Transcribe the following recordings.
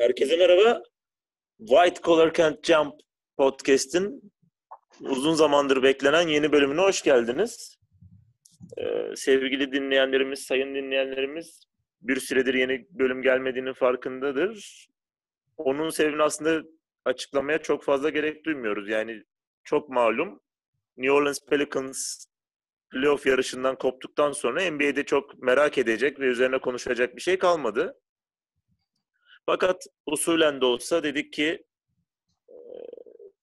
Herkese merhaba. White Collar Can't Jump podcast'in uzun zamandır beklenen yeni bölümüne hoş geldiniz. Ee, sevgili dinleyenlerimiz, sayın dinleyenlerimiz bir süredir yeni bölüm gelmediğinin farkındadır. Onun sebebini aslında açıklamaya çok fazla gerek duymuyoruz. Yani çok malum New Orleans Pelicans playoff yarışından koptuktan sonra NBA'de çok merak edecek ve üzerine konuşacak bir şey kalmadı. Fakat usulen de olsa dedik ki e,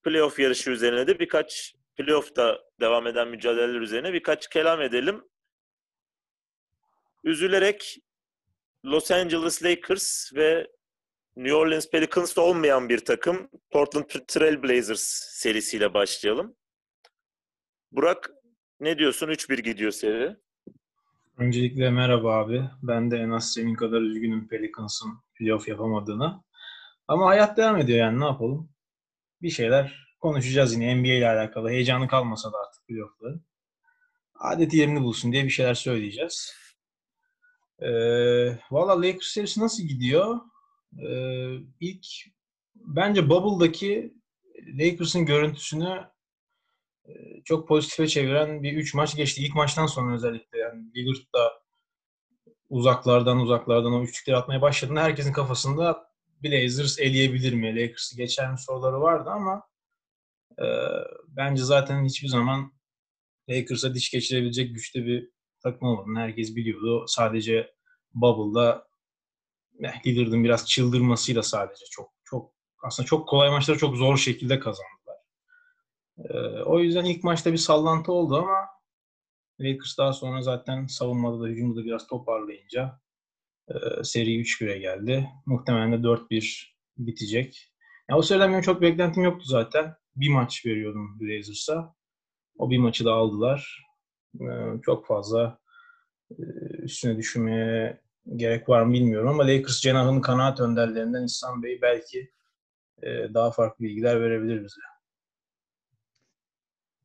playoff yarışı üzerine de birkaç playoff'ta devam eden mücadeleler üzerine birkaç kelam edelim. Üzülerek Los Angeles Lakers ve New Orleans Pelicans olmayan bir takım Portland Trail Blazers serisiyle başlayalım. Burak ne diyorsun? 3-1 gidiyor seri. Öncelikle merhaba abi. Ben de en az senin kadar üzgünüm Pelicans'ın playoff yapamadığını. Ama hayat devam ediyor yani ne yapalım? Bir şeyler konuşacağız yine NBA ile alakalı. Heyecanı kalmasa da artık playoff'ları. Adeti yerini bulsun diye bir şeyler söyleyeceğiz. Ee, Valla Lakers serisi nasıl gidiyor? Ee, ilk bence Bubble'daki Lakers'ın görüntüsünü çok pozitife çeviren bir 3 maç geçti. İlk maçtan sonra özellikle yani Lillard da uzaklardan uzaklardan o üçlükleri atmaya başladığında herkesin kafasında Blazers eleyebilir mi, Lakers'ı geçer mi soruları vardı ama e, bence zaten hiçbir zaman Lakers'a diş geçirebilecek güçte bir takım olmadığını herkes biliyordu. Sadece Bubble'da Lillard'ın biraz çıldırmasıyla sadece çok çok aslında çok kolay maçları çok zor şekilde kazandılar. Ee, o yüzden ilk maçta bir sallantı oldu ama Lakers daha sonra zaten savunmada da hücumda da biraz toparlayınca e, seri 3-1'e geldi. Muhtemelen de 4-1 bitecek. Ya o sırada benim çok beklentim yoktu zaten. Bir maç veriyordum Blazers'a. O bir maçı da aldılar. Ee, çok fazla e, üstüne düşünmeye gerek var mı bilmiyorum ama Lakers cenahının kanaat önderlerinden İhsan Bey belki e, daha farklı bilgiler verebilir bize.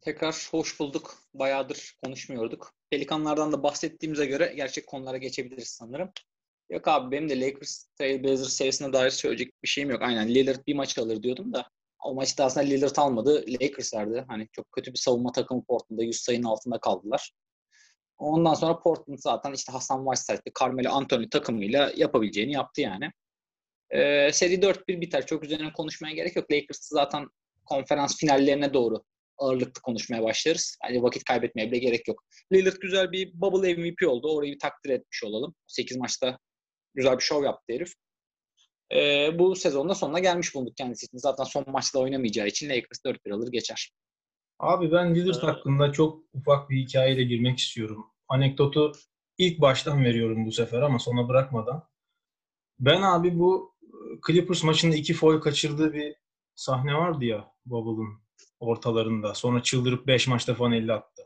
Tekrar hoş bulduk. Bayağıdır konuşmuyorduk. Pelikanlardan da bahsettiğimize göre gerçek konulara geçebiliriz sanırım. Yok abi benim de Lakers Trailblazers serisine dair söyleyecek bir şeyim yok. Aynen Lillard bir maç alır diyordum da o maçta aslında Lillard almadı. Lakers verdi. Hani çok kötü bir savunma takımı Portland'da 100 sayının altında kaldılar. Ondan sonra Portland zaten işte Hasan Whiteside'li Carmelo Anthony takımıyla yapabileceğini yaptı yani. Ee, seri 4-1 biter. Çok üzerine konuşmaya gerek yok. Lakers zaten konferans finallerine doğru ağırlıklı konuşmaya başlarız. Yani vakit kaybetmeye bile gerek yok. Lillard güzel bir bubble MVP oldu. Orayı bir takdir etmiş olalım. 8 maçta güzel bir show yaptı herif. Ee, bu sezonda sonuna gelmiş bulduk kendisi için. Zaten son maçta oynamayacağı için Lakers 4-1 alır geçer. Abi ben Lillard hakkında çok ufak bir hikayeyle girmek istiyorum. Anekdotu ilk baştan veriyorum bu sefer ama sona bırakmadan. Ben abi bu Clippers maçında iki foul kaçırdığı bir sahne vardı ya Bubble'ın ortalarında. Sonra çıldırıp 5 maçta falan 50 attı.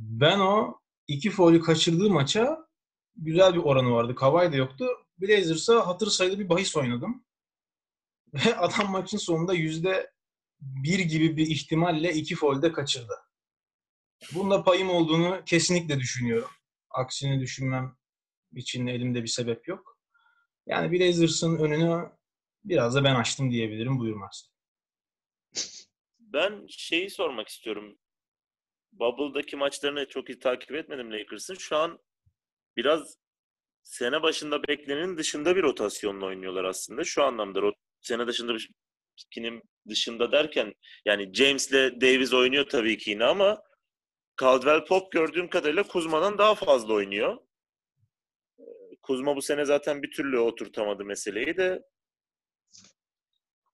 Ben o iki foul'ü kaçırdığı maça güzel bir oranı vardı. Kavay da yoktu. Blazers'a hatır sayılı bir bahis oynadım. Ve adam maçın sonunda yüzde bir gibi bir ihtimalle iki foul'de kaçırdı. Bunda payım olduğunu kesinlikle düşünüyorum. Aksini düşünmem için elimde bir sebep yok. Yani Blazers'ın önünü biraz da ben açtım diyebilirim. Buyur Marcel. Ben şeyi sormak istiyorum. Bubble'daki maçlarını çok iyi takip etmedim Lakers'ın. Şu an biraz sene başında beklenenin dışında bir rotasyonla oynuyorlar aslında. Şu anlamda sene dışında bir kinin dışında derken yani James'le Davis oynuyor tabii ki yine ama Caldwell Pop gördüğüm kadarıyla Kuzma'dan daha fazla oynuyor. Kuzma bu sene zaten bir türlü oturtamadı meseleyi de.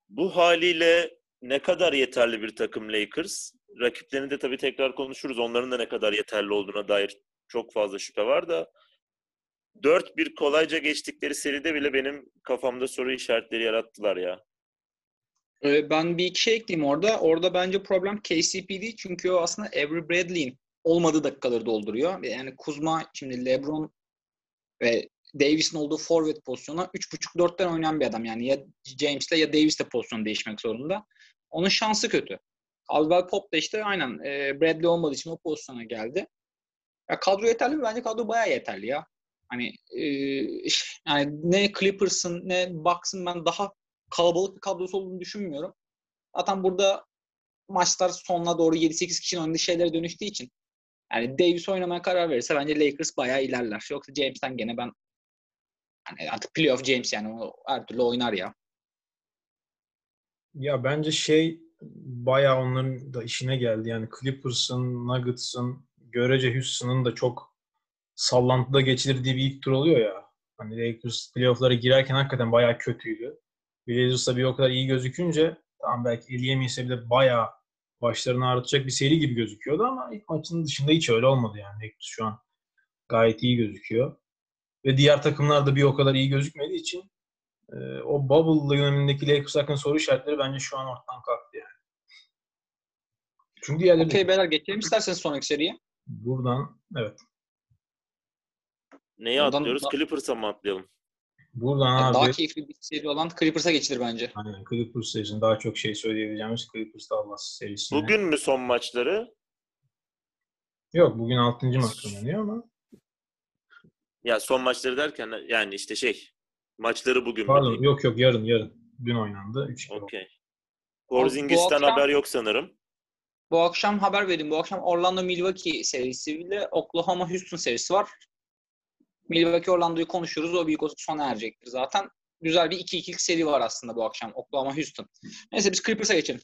Bu haliyle ne kadar yeterli bir takım Lakers? Rakiplerini de tabii tekrar konuşuruz. Onların da ne kadar yeterli olduğuna dair çok fazla şüphe var da 4-1 kolayca geçtikleri seride bile benim kafamda soru işaretleri yarattılar ya. Ee, ben bir iki şey ekleyeyim orada. Orada bence problem KCP değil. Çünkü o aslında Avery Bradley'in olmadığı dakikaları dolduruyor. Yani Kuzma şimdi LeBron ve Davis'in olduğu forvet pozisyona 3.5-4'ten oynayan bir adam. Yani ya James'le ya Davis'le pozisyon değişmek zorunda. Onun şansı kötü. Caldwell Pop da işte aynen e, Bradley olmadığı için o pozisyona geldi. Ya kadro yeterli mi? Bence kadro bayağı yeterli ya. Hani e, yani ne Clippers'ın ne Bucks'ın ben daha kalabalık bir kadrosu olduğunu düşünmüyorum. Zaten burada maçlar sonuna doğru 7-8 kişinin oynadığı şeylere dönüştüğü için yani Davis oynamaya karar verirse bence Lakers bayağı ilerler. Yoksa James'ten gene ben hani artık playoff James yani o her türlü oynar ya. Ya bence şey bayağı onların da işine geldi. Yani Clippers'ın, Nuggets'ın, görece Houston'ın da çok sallantıda geçirdiği bir ilk tur oluyor ya. Hani Lakers playoff'lara girerken hakikaten bayağı kötüydü. Blazers'da bir o kadar iyi gözükünce tamam belki eleyemeyse bile bayağı başlarını ağrıtacak bir seri gibi gözüküyordu ama ilk maçın dışında hiç öyle olmadı yani. Lakers şu an gayet iyi gözüküyor. Ve diğer takımlar da bir o kadar iyi gözükmediği için e, o bubble dönemindeki Lakers hakkında soru işaretleri bence şu an ortadan kalktı yani. Çünkü diğerleri Okey beyler geçelim isterseniz sonraki seriye. buradan evet. Neyi Ondan atlıyoruz? da- Clippers'a mı atlayalım? Buradan Yani abi daha keyifli bir seri olan Clippers'a geçilir bence. aynen Clippers serisinin daha çok şey söyleyebileceğimiz Clippers Dallas serisine. Bugün mü son maçları? Yok bugün 6. maç oynanıyor ama Ya son maçları derken yani işte şey maçları bugün mü pardon diyeyim? yok yok yarın yarın. Dün oynandı. 3 kere. Okey. Porzingis'ten akşam- haber yok sanırım. Bu akşam haber vereyim. Bu akşam Orlando Milwaukee serisi ile Oklahoma Houston serisi var. Milwaukee Orlando'yu konuşuyoruz. O büyük olsa sona erecektir zaten. Güzel bir 2-2'lik seri var aslında bu akşam Oklahoma Houston. Neyse biz Clippers'a geçelim.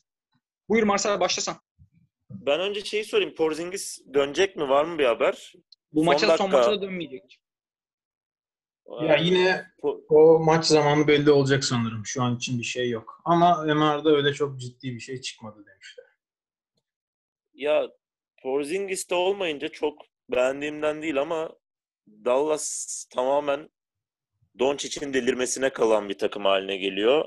Buyur Marcel başlasan. Ben önce şeyi sorayım. Porzingis dönecek mi? Var mı bir haber? Bu Son maça son dakika. maça da dönmeyecek. Ya yine Po- o maç zamanı belli olacak sanırım. Şu an için bir şey yok. Ama MR'da öyle çok ciddi bir şey çıkmadı demişler. Ya Porzingis'te olmayınca çok beğendiğimden değil ama Dallas tamamen Doncic'in delirmesine kalan bir takım haline geliyor.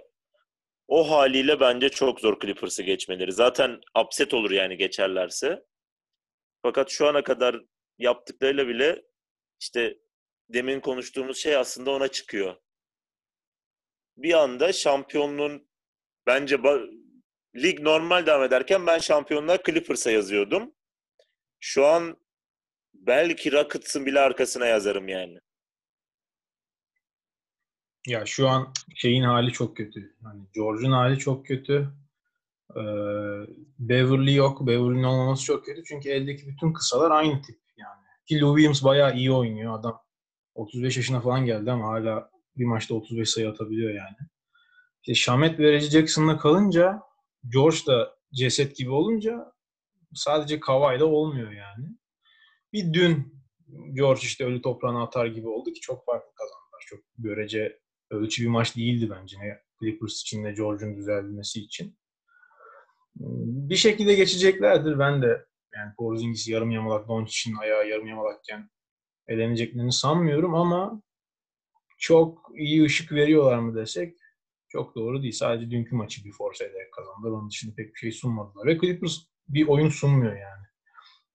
O haliyle bence çok zor Clippers'ı geçmeleri. Zaten upset olur yani geçerlerse. Fakat şu ana kadar yaptıklarıyla bile işte demin konuştuğumuz şey aslında ona çıkıyor. Bir anda şampiyonluğun bence lig normal devam ederken ben şampiyonluğa Clippers'a yazıyordum. Şu an belki Rockets'ın bile arkasına yazarım yani. Ya şu an şeyin hali çok kötü. Hani George'un hali çok kötü. Ee, Beverly yok. Beverly'nin olmaması çok kötü. Çünkü eldeki bütün kısalar aynı tip yani. Ki Lou Williams bayağı iyi oynuyor. Adam 35 yaşına falan geldi ama hala bir maçta 35 sayı atabiliyor yani. İşte Shamet ve Reggie Jackson'la kalınca George da ceset gibi olunca sadece Kawhi'la olmuyor yani. Bir dün George işte ölü toprağına atar gibi oldu ki çok farklı kazandılar. Çok görece ölçü bir maç değildi bence ne Clippers için ne George'un düzelmesi için. Bir şekilde geçeceklerdir. Ben de yani Porzingis yarım yamalak, Doncic'in ayağı yarım yamalakken eleneceklerini sanmıyorum ama çok iyi ışık veriyorlar mı desek çok doğru değil. Sadece dünkü maçı bir force ederek kazandılar. Onun dışında pek bir şey sunmadılar. Ve Clippers bir oyun sunmuyor yani.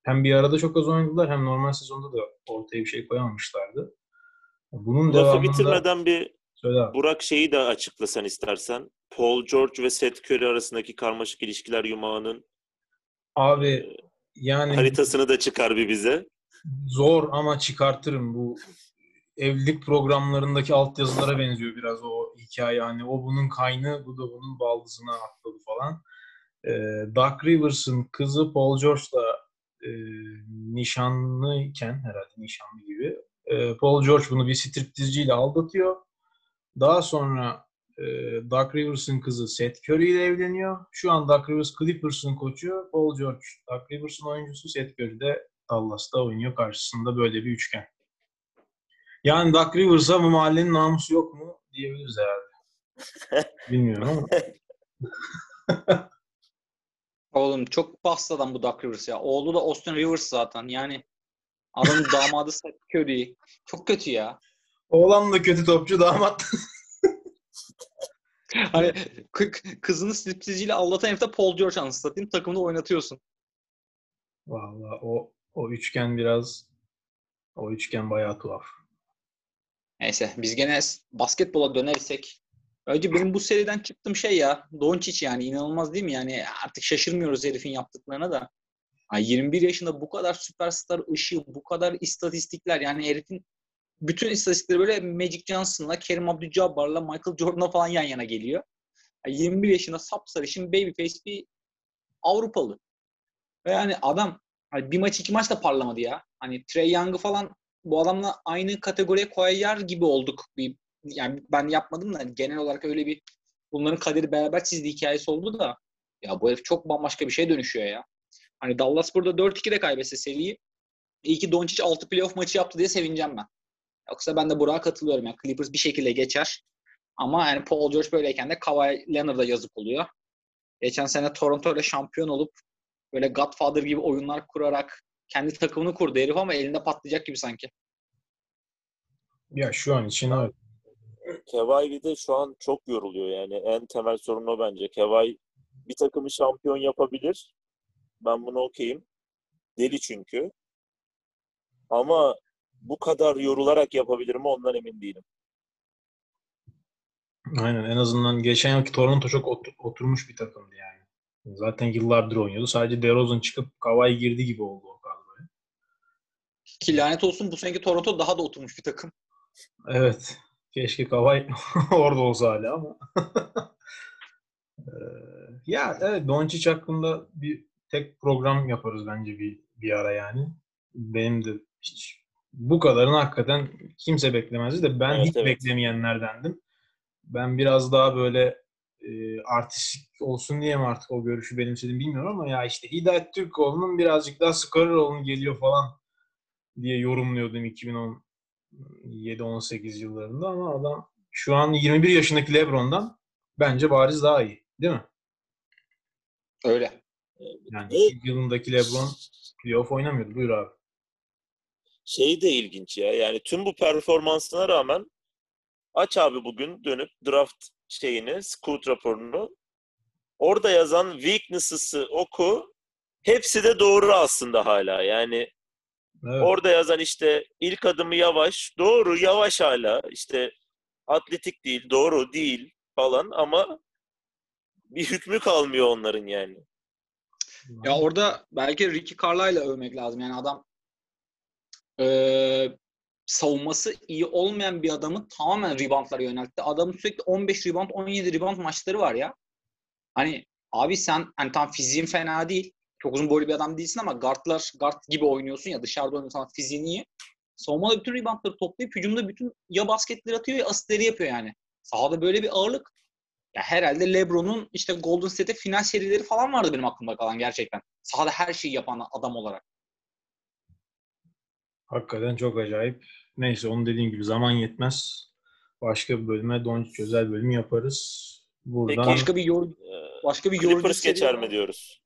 Hem bir arada çok az oynadılar hem normal sezonda da ortaya bir şey koyamamışlardı. Bunun Lafı devamında... bitirmeden bir Söyle abi. Burak şeyi de açıklasan istersen. Paul George ve Seth Curry arasındaki karmaşık ilişkiler yumağının Abi yani haritasını da çıkar bir bize. Zor ama çıkartırım bu evlilik programlarındaki altyazılara benziyor biraz o hikaye. Hani o bunun kaynı, bu da bunun baldızına atladı falan. Ee, Doug Rivers'ın kızı Paul George'la e, nişanlıyken herhalde nişanlı gibi e, Paul George bunu bir striptizciyle aldatıyor. Daha sonra e, Doug Rivers'ın kızı Seth Curry ile evleniyor. Şu an Doug Rivers Clippers'ın koçu. Paul George Doug Rivers'ın oyuncusu. Seth Curry de Dallas'ta oynuyor. Karşısında böyle bir üçgen. Yani Doug Rivers'a bu mahallenin namusu yok mu diyebiliriz herhalde. Bilmiyorum ama. Oğlum çok bastı adam bu Doug Rivers ya. Oğlu da Austin Rivers zaten. Yani adamın damadı Seth Curry. Çok kötü ya. Oğlan da kötü topçu damat. Hani kı- kızını striptizciyle aldatan herifte Paul George anasını satayım. Takımda oynatıyorsun. Vallahi o o üçgen biraz o üçgen bayağı tuhaf. Neyse biz gene basketbola dönersek. Önce benim bu seriden çıktığım şey ya. Doncic yani inanılmaz değil mi? Yani artık şaşırmıyoruz herifin yaptıklarına da. Ay 21 yaşında bu kadar süperstar ışığı, bu kadar istatistikler yani herifin bütün istatistikleri böyle Magic Johnson'la, Kerim Abdul-Jabbar'la, Michael Jordan'la falan yan yana geliyor. Yani 21 yaşında sapsarışın babyface bir Avrupalı. Yani adam hani bir maç iki maç da parlamadı ya. Hani Trey Young'ı falan bu adamla aynı kategoriye koyar gibi olduk. Bir, yani ben yapmadım da genel olarak öyle bir bunların kaderi beraber çizdiği hikayesi oldu da ya bu herif çok bambaşka bir şey dönüşüyor ya. Hani Dallas burada 4-2'de kaybetse seriyi. İyi ki Doncic 6 playoff maçı yaptı diye sevineceğim ben. Yoksa ben de Burak'a katılıyorum. Yani Clippers bir şekilde geçer. Ama yani Paul George böyleyken de Kawhi Leonard'a yazık oluyor. Geçen sene Toronto ile şampiyon olup böyle Godfather gibi oyunlar kurarak kendi takımını kurdu herif ama elinde patlayacak gibi sanki. Ya şu an için evet. Kevai de şu an çok yoruluyor yani. En temel sorun o bence. Kevai bir takımı şampiyon yapabilir. Ben bunu okeyim. Deli çünkü. Ama bu kadar yorularak yapabilir mi ondan emin değilim. Aynen. En azından geçen yılki Toronto çok otur- oturmuş bir takımdı yani. Zaten yıllardır oynuyordu. Sadece DeRozan çıkıp Kawhi girdi gibi oldu o kadroya. Ki lanet olsun bu seneki Toronto daha da oturmuş bir takım. Evet. Keşke Kawhi orada olsa hala ama. Ee, ya evet Doncic hakkında bir tek program yaparız bence bir bir ara yani. Benim de hiç bu kadarını hakikaten kimse beklemezdi de ben Evet, hiç evet. beklemeyenlerdendim. Ben biraz daha böyle e, artistik olsun diye mi artık o görüşü benimsedim bilmiyorum ama ya işte Hidayet Türkoğlu'nun birazcık daha Skarroğlu'nun geliyor falan diye yorumluyordum 2017-18 yıllarında ama adam şu an 21 yaşındaki LeBron'dan bence bariz daha iyi. Değil mi? Öyle. Yani Evet. ilk yılındaki LeBron playoff oynamıyordu. Buyur abi. Şey de ilginç ya. Yani tüm bu performansına rağmen aç abi bugün dönüp draft şeyini, scout raporunu. Orada yazan weakness'ı oku. Hepsi de doğru aslında hala. Yani Evet. orada yazan işte ilk adımı yavaş. Doğru yavaş hala. İşte atletik değil, doğru değil falan ama bir hükmü kalmıyor onların yani. Ya orada belki Ricky Carlisle'ı övmek lazım. Yani adam eee, savunması iyi olmayan bir adamı tamamen reboundlara yöneltti. Adamın sürekli 15 rebound, 17 rebound maçları var ya. Hani abi sen hani tam fiziğin fena değil. Çok uzun boylu bir adam değilsin ama guardlar guard gibi oynuyorsun ya dışarıda oynuyorsan fiziğin iyi. Savunmada bütün reboundları toplayıp hücumda bütün ya basketleri atıyor ya asistleri yapıyor yani. Sahada böyle bir ağırlık. Ya herhalde LeBron'un işte Golden State'e final serileri falan vardı benim aklımda kalan gerçekten. Sahada her şeyi yapan adam olarak. Hakikaten çok acayip. Neyse onun dediğim gibi zaman yetmez. Başka bir bölüme Doncic özel bölümü yaparız. Buradan Başka bir yor Ee, başka bir yorucu Clippers geçer mi diyoruz?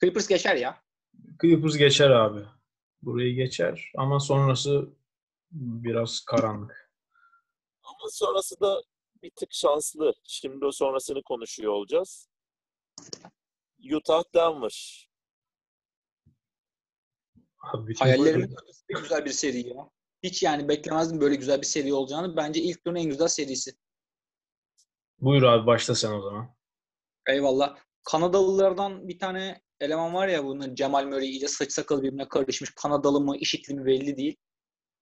Clippers geçer ya. Clippers geçer abi. Burayı geçer ama sonrası biraz karanlık. Ama sonrası da bir tık şanslı. Şimdi o sonrasını konuşuyor olacağız. Utah Denver. Abi Hayallerimin ötesinde güzel bir seri ya. Hiç yani beklemezdim böyle güzel bir seri olacağını. Bence ilk turun en güzel serisi. Buyur abi başla sen o zaman. Eyvallah. Kanadalılardan bir tane eleman var ya bunun Cemal Murray iyice saç sakal birbirine karışmış. Kanadalı mı, işitli mi belli değil.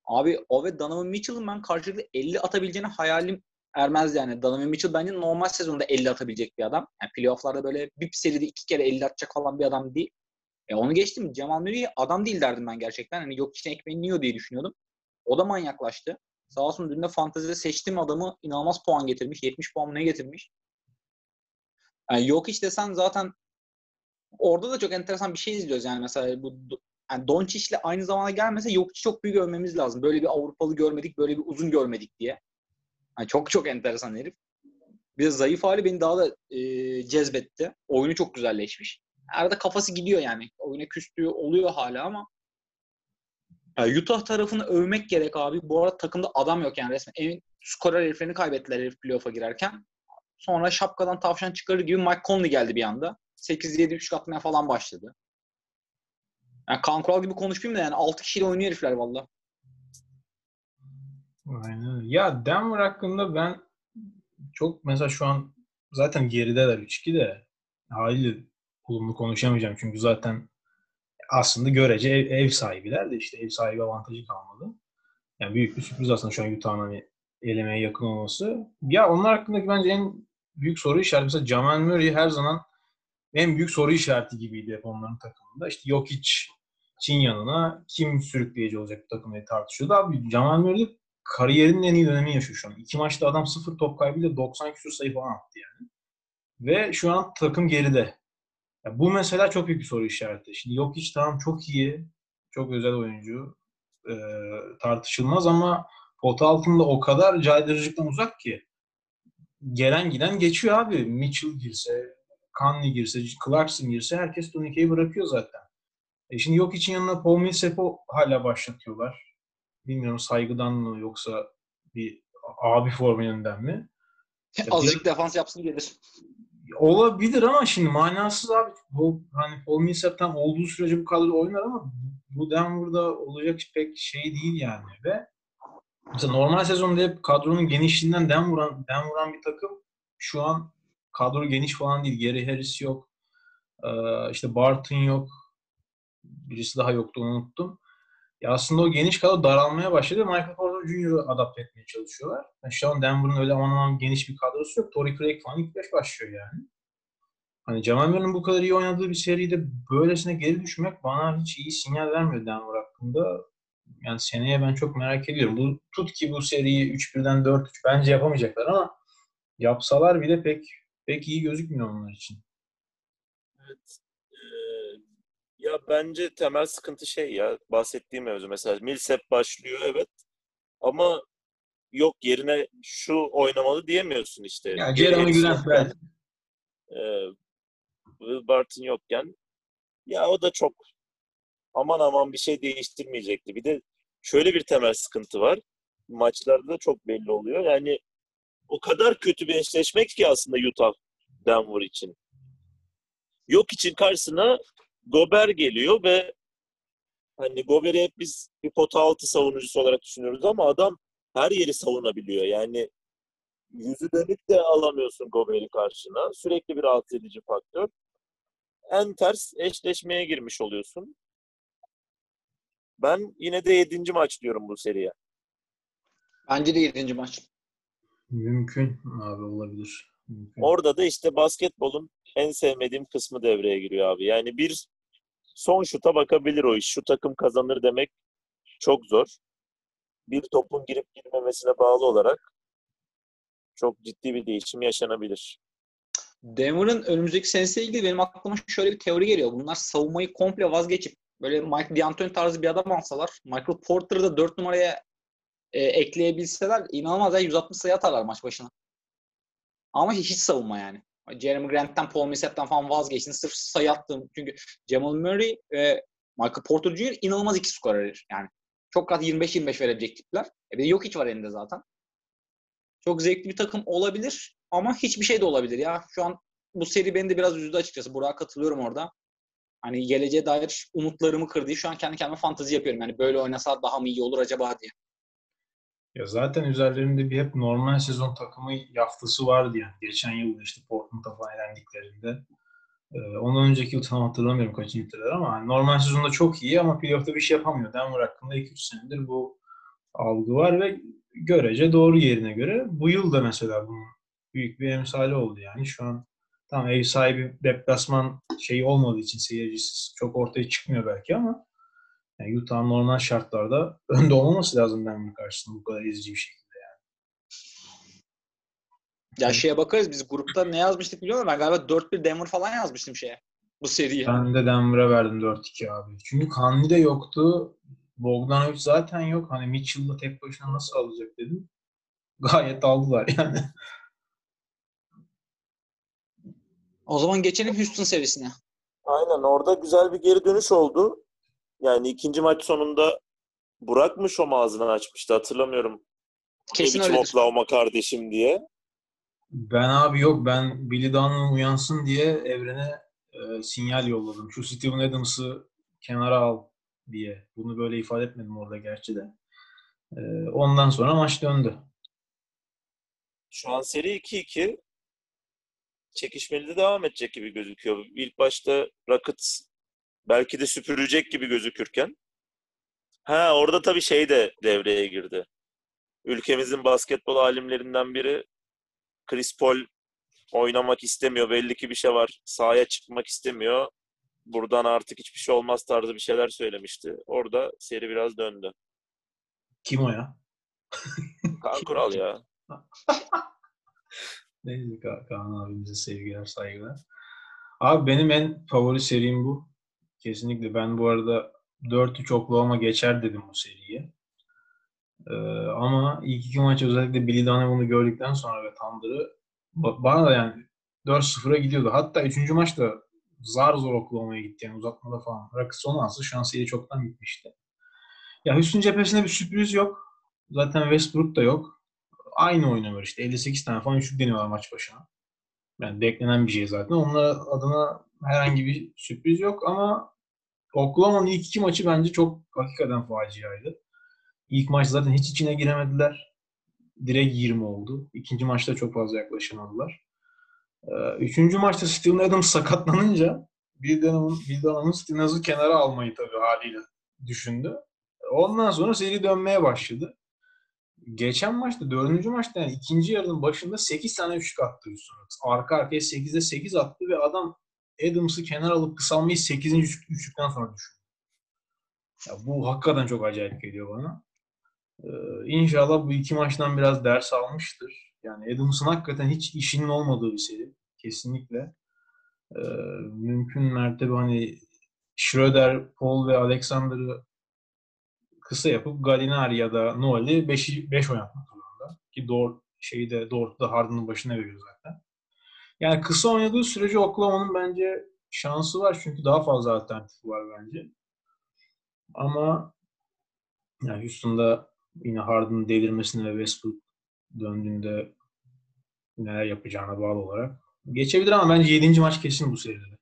Abi o ve Donovan Mitchell'ın ben karşılıklı 50 atabileceğini hayalim ermez yani. Donovan Mitchell bence normal sezonda 50 atabilecek bir adam. Yani playofflarda böyle bir seride iki kere 50 atacak falan bir adam değil. E onu geçtim. Cemal Murray adam değil derdim ben gerçekten. Hani yok için ekmeğini yiyor diye düşünüyordum. O da manyaklaştı. Sağ olsun dün de fantezide seçtiğim adamı inanılmaz puan getirmiş. 70 puan ne getirmiş. Yani yok hiç desen zaten orada da çok enteresan bir şey izliyoruz yani mesela bu yani Doncic'le aynı zamana gelmese yok çok büyük övmemiz lazım. Böyle bir Avrupalı görmedik, böyle bir uzun görmedik diye. Yani çok çok enteresan herif. Bir de zayıf hali beni daha da e, cezbetti. Oyunu çok güzelleşmiş. Arada kafası gidiyor yani. Oyuna küstüğü oluyor hala ama yani Utah tarafını övmek gerek abi. Bu arada takımda adam yok yani resmen. En skorer heriflerini kaybettiler herif playoff'a girerken. Sonra şapkadan tavşan çıkarır gibi Mike Conley geldi bir anda. 8-7 üçlük atmaya falan başladı. Yani Kaan Kural gibi konuşmayayım da yani 6 kişiyle oynuyor herifler valla. Aynen. Ya Denver hakkında ben çok mesela şu an zaten gerideler 3-2 de haliyle olumlu konuşamayacağım çünkü zaten aslında görece ev, ev sahibiler de işte ev sahibi avantajı kalmadı. Yani büyük bir sürpriz aslında şu an Utah'ın hani elemeye yakın olması. Ya onlar hakkındaki bence en büyük soru işareti mesela Jamal Murray her zaman en büyük soru işareti gibiydi hep onların takımında. İşte Jokic Çin yanına kim sürükleyici olacak bu takım diye tartışıyordu. Abi Jamal Murray kariyerinin en iyi dönemini yaşıyor şu an. İki maçta adam sıfır top kaybıyla 90 küsur sayı falan attı yani. Ve şu an takım geride. Ya bu mesela çok büyük bir soru işareti. Şimdi Jokic tamam çok iyi. Çok özel oyuncu. Ee, tartışılmaz ama pota altında o kadar caydırıcılıktan uzak ki. Gelen giden geçiyor abi. Mitchell girse, Conley girse, Clarkson girse herkes turnikeyi bırakıyor zaten. E şimdi yok için yanına Paul Millsap'ı hala başlatıyorlar. Bilmiyorum saygıdan mı yoksa bir abi formülünden mi? Azıcık defans yapsın gelir. Olabilir ama şimdi manasız abi. Bu hani Paul Millsap'tan olduğu sürece bu kadro oynar ama bu Denver'da olacak pek şey değil yani ve mesela normal sezonda hep kadronun genişliğinden dem vuran, bir takım şu an kadro geniş falan değil. Gary Harris yok. İşte Barton yok. Birisi daha yoktu unuttum. Ya aslında o geniş kadro daralmaya başladı. Michael Porter Jr.'ı adapte etmeye çalışıyorlar. Yani şu an Denver'ın öyle aman aman geniş bir kadrosu yok. Torrey Craig falan ilk beş başlıyor yani. Hani Jamal Murray'nin bu kadar iyi oynadığı bir seride böylesine geri düşmek bana hiç iyi sinyal vermiyor Denver hakkında. Yani seneye ben çok merak ediyorum. Bu tut ki bu seriyi 3-1'den 4-3 bence yapamayacaklar ama yapsalar bile pek pek iyi gözükmüyor onlar için. Evet. Ee, ya bence temel sıkıntı şey ya bahsettiğim mevzu mesela Millsap başlıyor evet ama yok yerine şu oynamalı diyemiyorsun işte. Ya Jeremy Grant ben. E, Will Barton yokken ya o da çok aman aman bir şey değiştirmeyecekti. Bir de şöyle bir temel sıkıntı var. Maçlarda da çok belli oluyor. Yani o kadar kötü bir eşleşmek ki aslında Utah Denver için. Yok için karşısına Gober geliyor ve hani Gober'i hep biz bir pota altı savunucusu olarak düşünüyoruz ama adam her yeri savunabiliyor. Yani yüzü dönük de alamıyorsun Gober'i karşına. Sürekli bir rahatsız edici faktör. En ters eşleşmeye girmiş oluyorsun. Ben yine de yedinci maç diyorum bu seriye. Bence de yedinci maç. Mümkün abi olabilir. Mümkün. Orada da işte basketbolun en sevmediğim kısmı devreye giriyor abi. Yani bir son şuta bakabilir o iş. Şu takım kazanır demek çok zor. Bir topun girip girmemesine bağlı olarak çok ciddi bir değişim yaşanabilir. Denver'ın önümüzdeki senesiyle ilgili benim aklıma şöyle bir teori geliyor. Bunlar savunmayı komple vazgeçip böyle Mike D'Antoni tarzı bir adam alsalar Michael Porter'ı da 4 numaraya e, ekleyebilseler inanılmaz ya 160 sayı atarlar maç başına. Ama hiç savunma yani. Jeremy Grant'ten, Paul Millsap'ten falan vazgeçtin. Sırf sayı attım. Çünkü Jamal Murray ve Michael Porter Jr. inanılmaz iki skorer yani. Çok rahat 25-25 verebilecek tipler. E bir de yok hiç var elinde zaten. Çok zevkli bir takım olabilir ama hiçbir şey de olabilir ya. Şu an bu seri beni de biraz üzdü açıkçası. Burak'a katılıyorum orada. Hani geleceğe dair umutlarımı kırdı. Şu an kendi kendime fantezi yapıyorum. Yani böyle oynasa daha mı iyi olur acaba diye. Ya zaten üzerlerinde bir hep normal sezon takımı yaftası vardı yani. Geçen yıl işte Portland'a falan elendiklerinde. Ee, ondan önceki yıl tam hatırlamıyorum kaçıncı yıllar ama hani normal sezonda çok iyi ama playoff'ta bir şey yapamıyor. Denver hakkında 2-3 senedir bu algı var ve görece doğru yerine göre. Bu yıl da mesela bunun büyük bir emsali oldu yani. Şu an tam ev sahibi deplasman şeyi olmadığı için seyircisiz çok ortaya çıkmıyor belki ama yani Utah'ın normal şartlarda önde olmaması lazım Denver karşısında bu kadar ezici bir şekilde yani. Ya şeye bakarız biz grupta ne yazmıştık biliyor musun? Ben galiba 4-1 Denver falan yazmıştım şeye. Bu seriye. Ben de Denver'a verdim 4-2 abi. Çünkü Conley de yoktu. Bogdanovic zaten yok. Hani Mitchell'la tek başına nasıl alacak dedim. Gayet aldılar yani. O zaman geçelim Houston serisine. Aynen orada güzel bir geri dönüş oldu. Yani ikinci maç sonunda Burak mı şom ağzını açmıştı hatırlamıyorum. Kesin öyledir. Oklahoma kardeşim diye. Ben abi yok ben Billy Donovan uyansın diye evrene e, sinyal yolladım. Şu Steven Adams'ı kenara al diye. Bunu böyle ifade etmedim orada gerçi de. E, ondan sonra maç döndü. Şu an seri 2-2. Çekişmeli de devam edecek gibi gözüküyor. İlk başta Rockets belki de süpürecek gibi gözükürken Ha orada tabii şey de devreye girdi. Ülkemizin basketbol alimlerinden biri Chris Paul oynamak istemiyor. Belli ki bir şey var. Sahaya çıkmak istemiyor. Buradan artık hiçbir şey olmaz tarzı bir şeyler söylemişti. Orada seri biraz döndü. Kim o ya? Kaan Kural ya. Neyse Ka- Kaan abimize sevgiler, saygılar. Abi benim en favori serim bu. Kesinlikle. Ben bu arada 4-3 Oklahoma geçer dedim bu seriye. Ee, ama ilk iki maç özellikle Billy Donovan'ı gördükten sonra ve Thunder'ı ba- bana da yani 4-0'a gidiyordu. Hatta 3. maçta zar zor Oklahoma'ya gitti yani uzatmada falan. Son alsa şu an seri çoktan bitmişti. Ya Houston cephesinde bir sürpriz yok. Zaten Westbrook da yok. Aynı oynuyorlar işte. 58 tane falan üçlük deniyorlar maç başına. Yani beklenen bir şey zaten. Onlar adına herhangi bir sürpriz yok ama Oklahoma'nın ilk iki maçı bence çok hakikaten faciaydı. İlk maç zaten hiç içine giremediler. Direkt 20 oldu. İkinci maçta çok fazla yaklaşamadılar. Ee, Üçüncü maçta Steven Adams sakatlanınca Bill Dunham'ın Bill Steven Adams'ı kenara almayı tabii haliyle düşündü. Ondan sonra seri dönmeye başladı. Geçen maçta, dördüncü maçta yani ikinci yarının başında 8 tane üçlük attı Houston. Arka arkaya 8'de 8 attı ve adam Adams'ı kenara alıp kısalmayı 8. üçlük- üçlükten sonra düşündü. Ya bu hakikaten çok acayip geliyor bana. Ee, inşallah bu iki maçtan biraz ders almıştır. Yani Adams'ın hakikaten hiç işinin olmadığı bir seri. Kesinlikle. Ee, mümkün mertebe hani Schroeder, Paul ve Alexander'ı kısa yapıp Gallinari ya da Noel'i 5 5 oynatmak zorunda. Ki Dort şeyi de Dort'u da Harden'ın başına veriyor zaten. Yani kısa oynadığı sürece Oklahoma'nın bence şansı var çünkü daha fazla alternatifi var bence. Ama yani Houston'da yine Harden'ın delirmesine ve Westbrook döndüğünde neler yapacağına bağlı olarak. Geçebilir ama bence 7. maç kesin bu seride.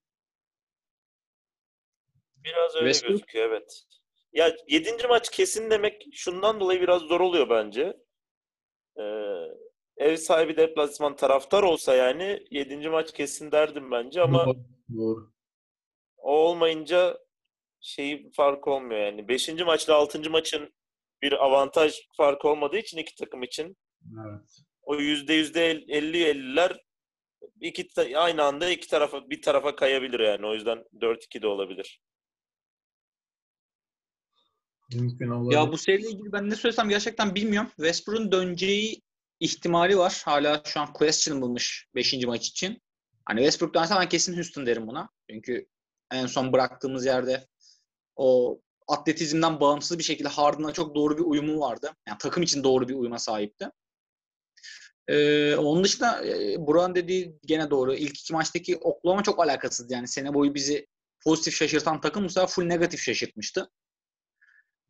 Biraz öyle Westbrook- gözüküyor evet. Ya 7. maç kesin demek şundan dolayı biraz zor oluyor bence. Ee, ev sahibi deplasman taraftar olsa yani 7. maç kesin derdim bence ama Doğru. Doğru. o olmayınca şey fark olmuyor yani. 5. maçla 6. maçın bir avantaj farkı olmadığı için iki takım için Evet. o yüzde yüzde 50 50'ler iki aynı anda iki tarafa bir tarafa kayabilir yani. O yüzden 4-2 de olabilir. Mümkün olabilir. Ya bu seriyle ilgili ben ne söylesem gerçekten bilmiyorum. Westbrook'un döneceği ihtimali var. Hala şu an questionable'mış 5. maç için. Hani Westbrook dönerse ben kesin Houston derim buna. Çünkü en son bıraktığımız yerde o atletizmden bağımsız bir şekilde Harden'la çok doğru bir uyumu vardı. Yani takım için doğru bir uyuma sahipti. Ee, onun dışında e, Burak'ın dediği gene doğru. İlk iki maçtaki Oklahoma çok alakasız. Yani sene boyu bizi pozitif şaşırtan takım bu sefer full negatif şaşırtmıştı.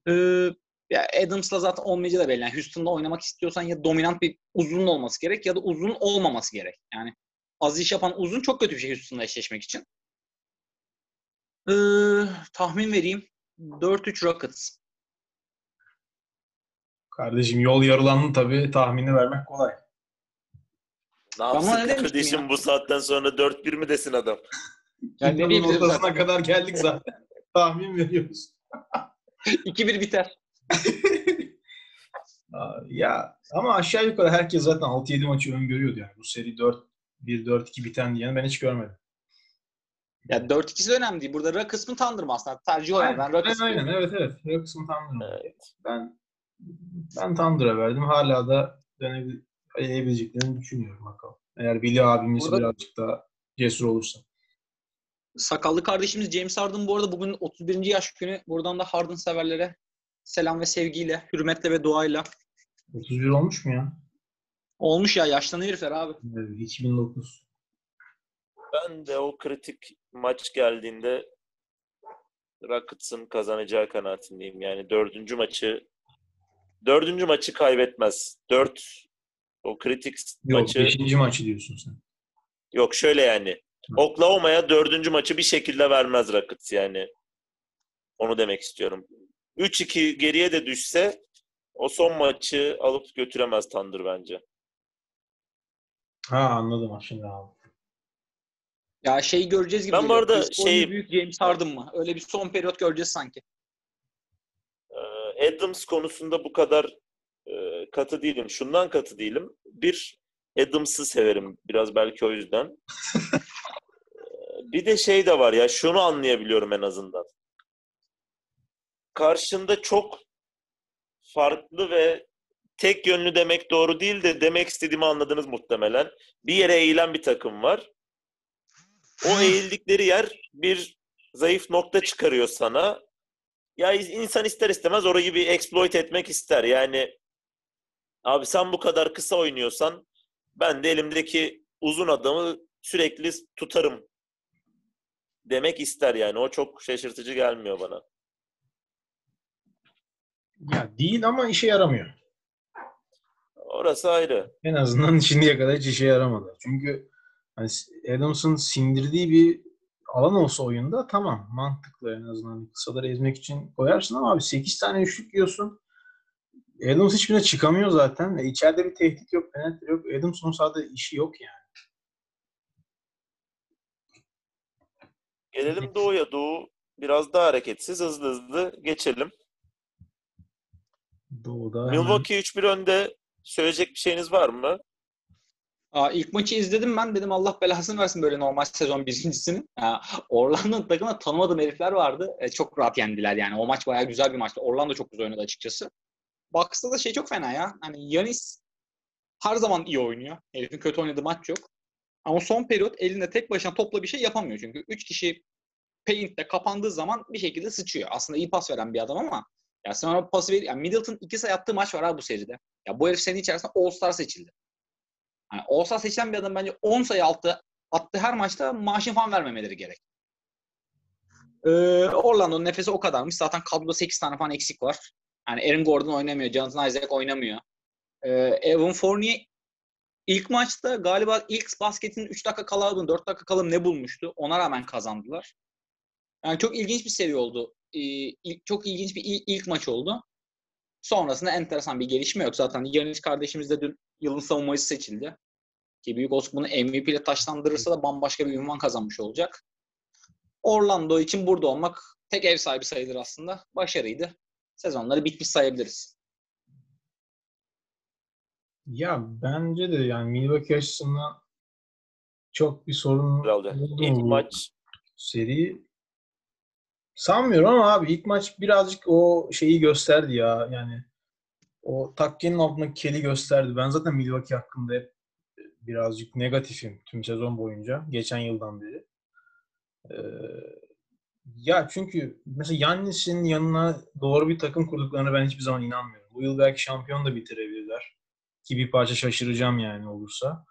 Ee, ya Adams'la zaten olmayacağı da belli. Yani Houston'da oynamak istiyorsan ya dominant bir uzun olması gerek ya da uzun olmaması gerek. Yani az iş yapan uzun çok kötü bir şey Houston'la eşleşmek için. Ee, tahmin vereyim. 4-3 Rockets. Kardeşim yol yarılanın tabii tahmini vermek kolay. Ne Ama yapsın ne kardeşim ya? bu saatten sonra 4-1 mi desin adam? Yani ne ortasına zaten? kadar geldik zaten. Tahmin veriyoruz. 2-1 biter. Ya ama aşağı yukarı herkes zaten 6-7 maçı öngörüyordu yani. Bu seri 4 1-4-2 biten diyen ben hiç görmedim. Ya 4-2'si de önemli değil. Burada Rockets mı Thunder aslında? Tercih o yani. Ben Rockets aynen, diyorum. evet evet. Rockets'ın Thunder'a Evet. Ben ben Thunder'a verdim. Hala da deneyebileceklerini düşünüyorum bakalım. Eğer Billy abimiz Burada- birazcık daha cesur olursa. Sakallı kardeşimiz James Harden bu arada bugün 31. yaş günü. Buradan da Harden severlere selam ve sevgiyle, hürmetle ve duayla. 31 olmuş mu ya? Olmuş ya yaşlanıyor herifler abi. Evet, 2009. Ben de o kritik maç geldiğinde Rockets'ın kazanacağı kanaatindeyim. Yani dördüncü maçı dördüncü maçı kaybetmez. Dört o kritik Yok maçı 5. maçı diyorsun sen. yok şöyle yani. Oklahoma'ya dördüncü maçı bir şekilde vermez Rockets yani. Onu demek istiyorum. 3-2 geriye de düşse o son maçı alıp götüremez Thunder bence. Ha anladım şimdi abi. Ya şey göreceğiz gibi. Ben bu arada şey- büyük James Harden mı? Öyle bir son periyot göreceğiz sanki. Ee, Adams konusunda bu kadar e, katı değilim. Şundan katı değilim. Bir, Adams'ı severim biraz belki o yüzden. E, bir de şey de var ya şunu anlayabiliyorum en azından. Karşında çok farklı ve tek yönlü demek doğru değil de demek istediğimi anladınız muhtemelen. Bir yere eğilen bir takım var. O eğildikleri yer bir zayıf nokta çıkarıyor sana. Ya insan ister istemez orayı bir exploit etmek ister. Yani abi sen bu kadar kısa oynuyorsan ben de elimdeki uzun adamı sürekli tutarım demek ister yani. O çok şaşırtıcı gelmiyor bana. Ya değil ama işe yaramıyor. Orası ayrı. En azından şimdiye kadar hiç işe yaramadı. Çünkü hani Adams'ın sindirdiği bir alan olsa oyunda tamam mantıklı en azından kısaları ezmek için koyarsın ama abi 8 tane üçlük yiyorsun. Adams hiçbirine çıkamıyor zaten. E, içeride bir tehdit yok, penetre yok. Adams'ın sahada işi yok yani. Gelelim Doğu'ya. Doğu biraz daha hareketsiz. Hızlı hızlı geçelim. Doğu'da Milwaukee 3-1 önde. Söyleyecek bir şeyiniz var mı? Aa, ilk maçı izledim ben dedim Allah belasını versin böyle normal sezon birincisini. Ha, Orlando'nun takımda tanımadığım herifler vardı. E, çok rahat yendiler yani. O maç bayağı güzel bir maçtı. Orlando çok güzel oynadı açıkçası. Bucks'ta da şey çok fena ya. Hani Yanis her zaman iyi oynuyor. Herifin kötü oynadığı maç yok. Ama son periyot elinde tek başına topla bir şey yapamıyor. Çünkü 3 kişi paint'te kapandığı zaman bir şekilde sıçıyor. Aslında iyi pas veren bir adam ama ya sen ona pası ver, yani Middleton iki sayı attığı maç var abi bu seride. Ya bu herif senin içerisinde All-Star seçildi. Yani All-Star seçilen bir adam bence 10 sayı altı attığı her maçta maaşın falan vermemeleri gerek. Ee, Orlando'nun nefesi o kadarmış. Zaten kadroda 8 tane falan eksik var. Yani Aaron Gordon oynamıyor. Jonathan Isaac oynamıyor. Ee, Evan Fournier ilk maçta galiba ilk basketin 3 dakika kala mı 4 dakika kala ne bulmuştu. Ona rağmen kazandılar. Yani çok ilginç bir seri oldu. İlk, çok ilginç bir ilk, ilk maç oldu. Sonrasında enteresan bir gelişme yok. Zaten Yanis kardeşimiz de dün yılın savunmacısı seçildi. Ki büyük olsun bunu MVP ile taşlandırırsa da bambaşka bir ünvan kazanmış olacak. Orlando için burada olmak tek ev sahibi sayılır aslında. Başarıydı. Sezonları bitmiş sayabiliriz. Ya bence de yani Milwaukee açısından çok bir sorun oldu İlk maç seri? Sanmıyorum ama abi ilk maç birazcık o şeyi gösterdi ya. Yani o takkenin altındaki keli gösterdi. Ben zaten Milwaukee hakkında hep birazcık negatifim tüm sezon boyunca. Geçen yıldan beri. Ee, ya çünkü mesela Yannis'in yanına doğru bir takım kurduklarına ben hiçbir zaman inanmıyorum. Bu yıl belki şampiyon da bitirebilirler. Ki bir parça şaşıracağım yani olursa.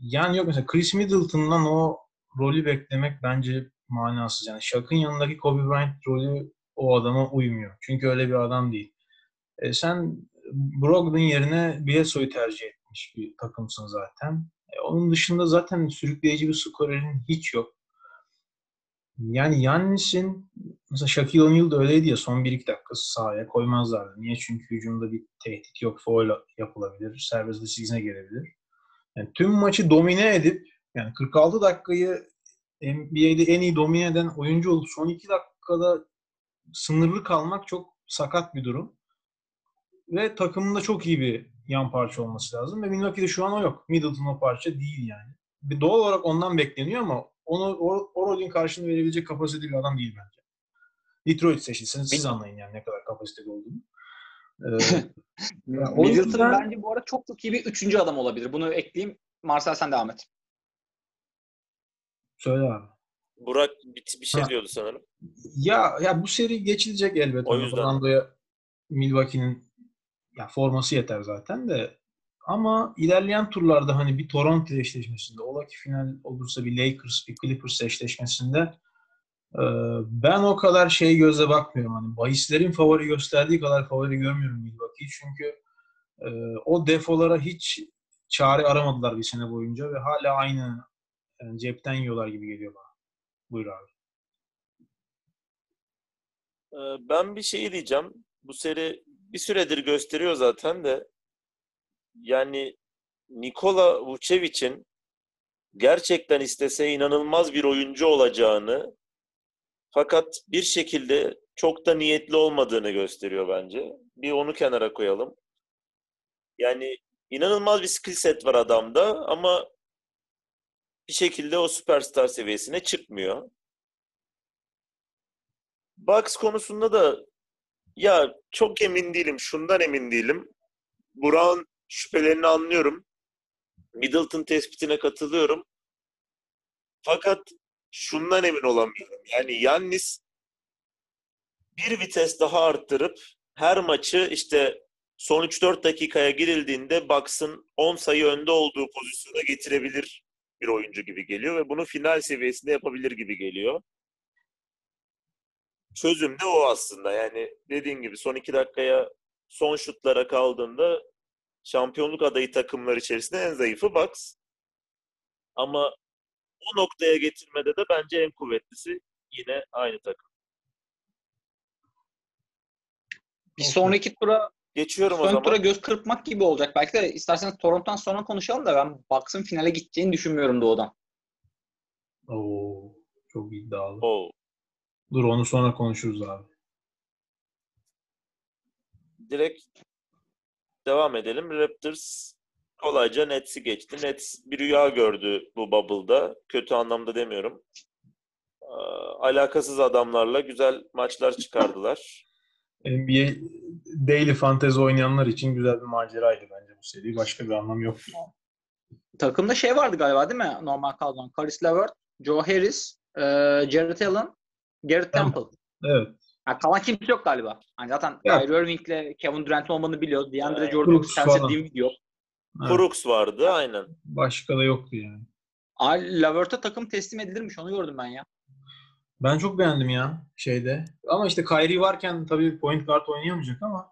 Yani yok mesela Chris Middleton'dan o rolü beklemek bence manasız. Yani Shaq'ın yanındaki Kobe Bryant rolü o adama uymuyor. Çünkü öyle bir adam değil. E sen Brogdon yerine Bledsoe'yu tercih etmiş bir takımsın zaten. E onun dışında zaten sürükleyici bir skorerin hiç yok. Yani Yannis'in mesela Shaquille O'Neal da öyleydi ya son 1-2 dakika sahaya koymazlardı. Niye? Çünkü hücumda bir tehdit yok. Foul yapılabilir. Serbest dışı çizgine gelebilir. Yani tüm maçı domine edip yani 46 dakikayı NBA'de en iyi domine eden oyuncu olup son 2 dakikada sınırlı kalmak çok sakat bir durum. Ve takımında çok iyi bir yan parça olması lazım. Ve Milwaukee'de şu an o yok. Middleton o parça değil yani. Bir doğal olarak ondan bekleniyor ama onu o, o rolün karşılığını verebilecek kapasiteli bir adam değil bence. Detroit seçilseniz siz anlayın yani ne kadar kapasiteli olduğunu. Ee, ya o Middleton yüzden- bence bu arada çok çok iyi bir üçüncü adam olabilir. Bunu ekleyeyim. Marcel sen devam et. Söyle abi. Burak bir, bir şey Ha. diyordu sanırım. Ya ya bu seri geçilecek elbette. O yüzden. Orlando'ya Milwaukee'nin ya forması yeter zaten de ama ilerleyen turlarda hani bir Toronto eşleşmesinde ola ki final olursa bir Lakers, bir Clippers eşleşmesinde e, ben o kadar şey gözle bakmıyorum. Hani bahislerin favori gösterdiği kadar favori görmüyorum Milwaukee'yi. Çünkü e, o defolara hiç çare aramadılar bir sene boyunca ve hala aynı yani cepten yiyorlar gibi geliyor bana. Buyur abi. Ben bir şey diyeceğim. Bu seri bir süredir gösteriyor zaten de yani Nikola Vucevic'in gerçekten istese inanılmaz bir oyuncu olacağını fakat bir şekilde çok da niyetli olmadığını gösteriyor bence. Bir onu kenara koyalım. Yani inanılmaz bir skill set var adamda ama bir şekilde o süperstar seviyesine çıkmıyor. Bucks konusunda da ya çok emin değilim. Şundan emin değilim. Burak'ın şüphelerini anlıyorum. Middleton tespitine katılıyorum. Fakat şundan emin olamıyorum. Yani Yannis bir vites daha arttırıp her maçı işte son 3-4 dakikaya girildiğinde Bucks'ın 10 sayı önde olduğu pozisyona getirebilir bir oyuncu gibi geliyor ve bunu final seviyesinde yapabilir gibi geliyor. Çözüm de o aslında. Yani dediğin gibi son 2 dakikaya son şutlara kaldığında şampiyonluk adayı takımlar içerisinde en zayıfı Bucks. Ama o noktaya getirmede de bence en kuvvetlisi yine aynı takım. Bir sonraki tura Geçiyorum o Son zaman. tura göz kırpmak gibi olacak. Belki de isterseniz Toronto'dan sonra konuşalım da ben Bucks'ın finale gideceğini düşünmüyorum doğudan. Oo, çok iddialı. Oo. Dur onu sonra konuşuruz abi. Direkt devam edelim. Raptors kolayca Nets'i geçti. Nets bir rüya gördü bu bubble'da. Kötü anlamda demiyorum. Alakasız adamlarla güzel maçlar çıkardılar. NBA Daily Fantasy oynayanlar için güzel bir maceraydı bence bu seri. Başka bir anlam yok. Takımda şey vardı galiba değil mi? Normal kadron. Caris LeVert, Joe Harris, e, Jarrett Allen, Garrett Temple. Evet. Yani kalan kimse yok galiba. Hani zaten Evet. Kyrie Irving'le Kevin Durant olmanı biliyoruz. DeAndre Evet. Jordan, Spencer. Dinwiddie yok. evet. Brooks vardı aynen. Başka da yoktu yani. Ay, LeVert'e takım teslim edilirmiş. Onu gördüm ben ya. Ben çok beğendim ya şeyde. Ama işte Kyrie varken tabii point guard oynayamayacak ama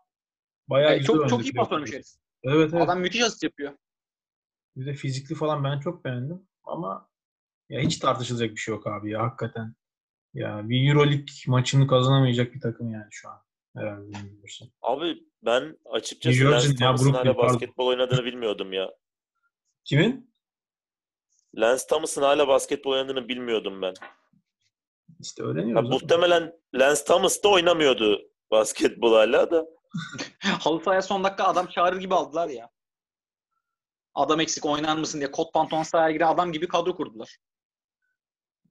bayağı Yani güzel çok çok iyi pas herif. Evet evet. Adam müthiş asist yapıyor. Bir de fizikli falan ben çok beğendim. Ama ya hiç tartışılacak bir şey yok abi ya hakikaten. Ya bir Euroleague maçını kazanamayacak bir takım yani şu an. Herhalde bilmiyorsun. Abi ben açıkçası ya, Thomas'ın hala basketbol oynadığını bilmiyordum ya. Kimin? Lance Thomas'ın hala basketbol oynadığını bilmiyordum ben. İşte Ya, öğreniyoruz. ama. muhtemelen Lance Thomas da oynamıyordu basketbol hala da. Halı sahaya son dakika adam çağırır gibi aldılar ya. Adam eksik oynar mısın diye kot pantolon sahaya giren adam gibi kadro kurdular.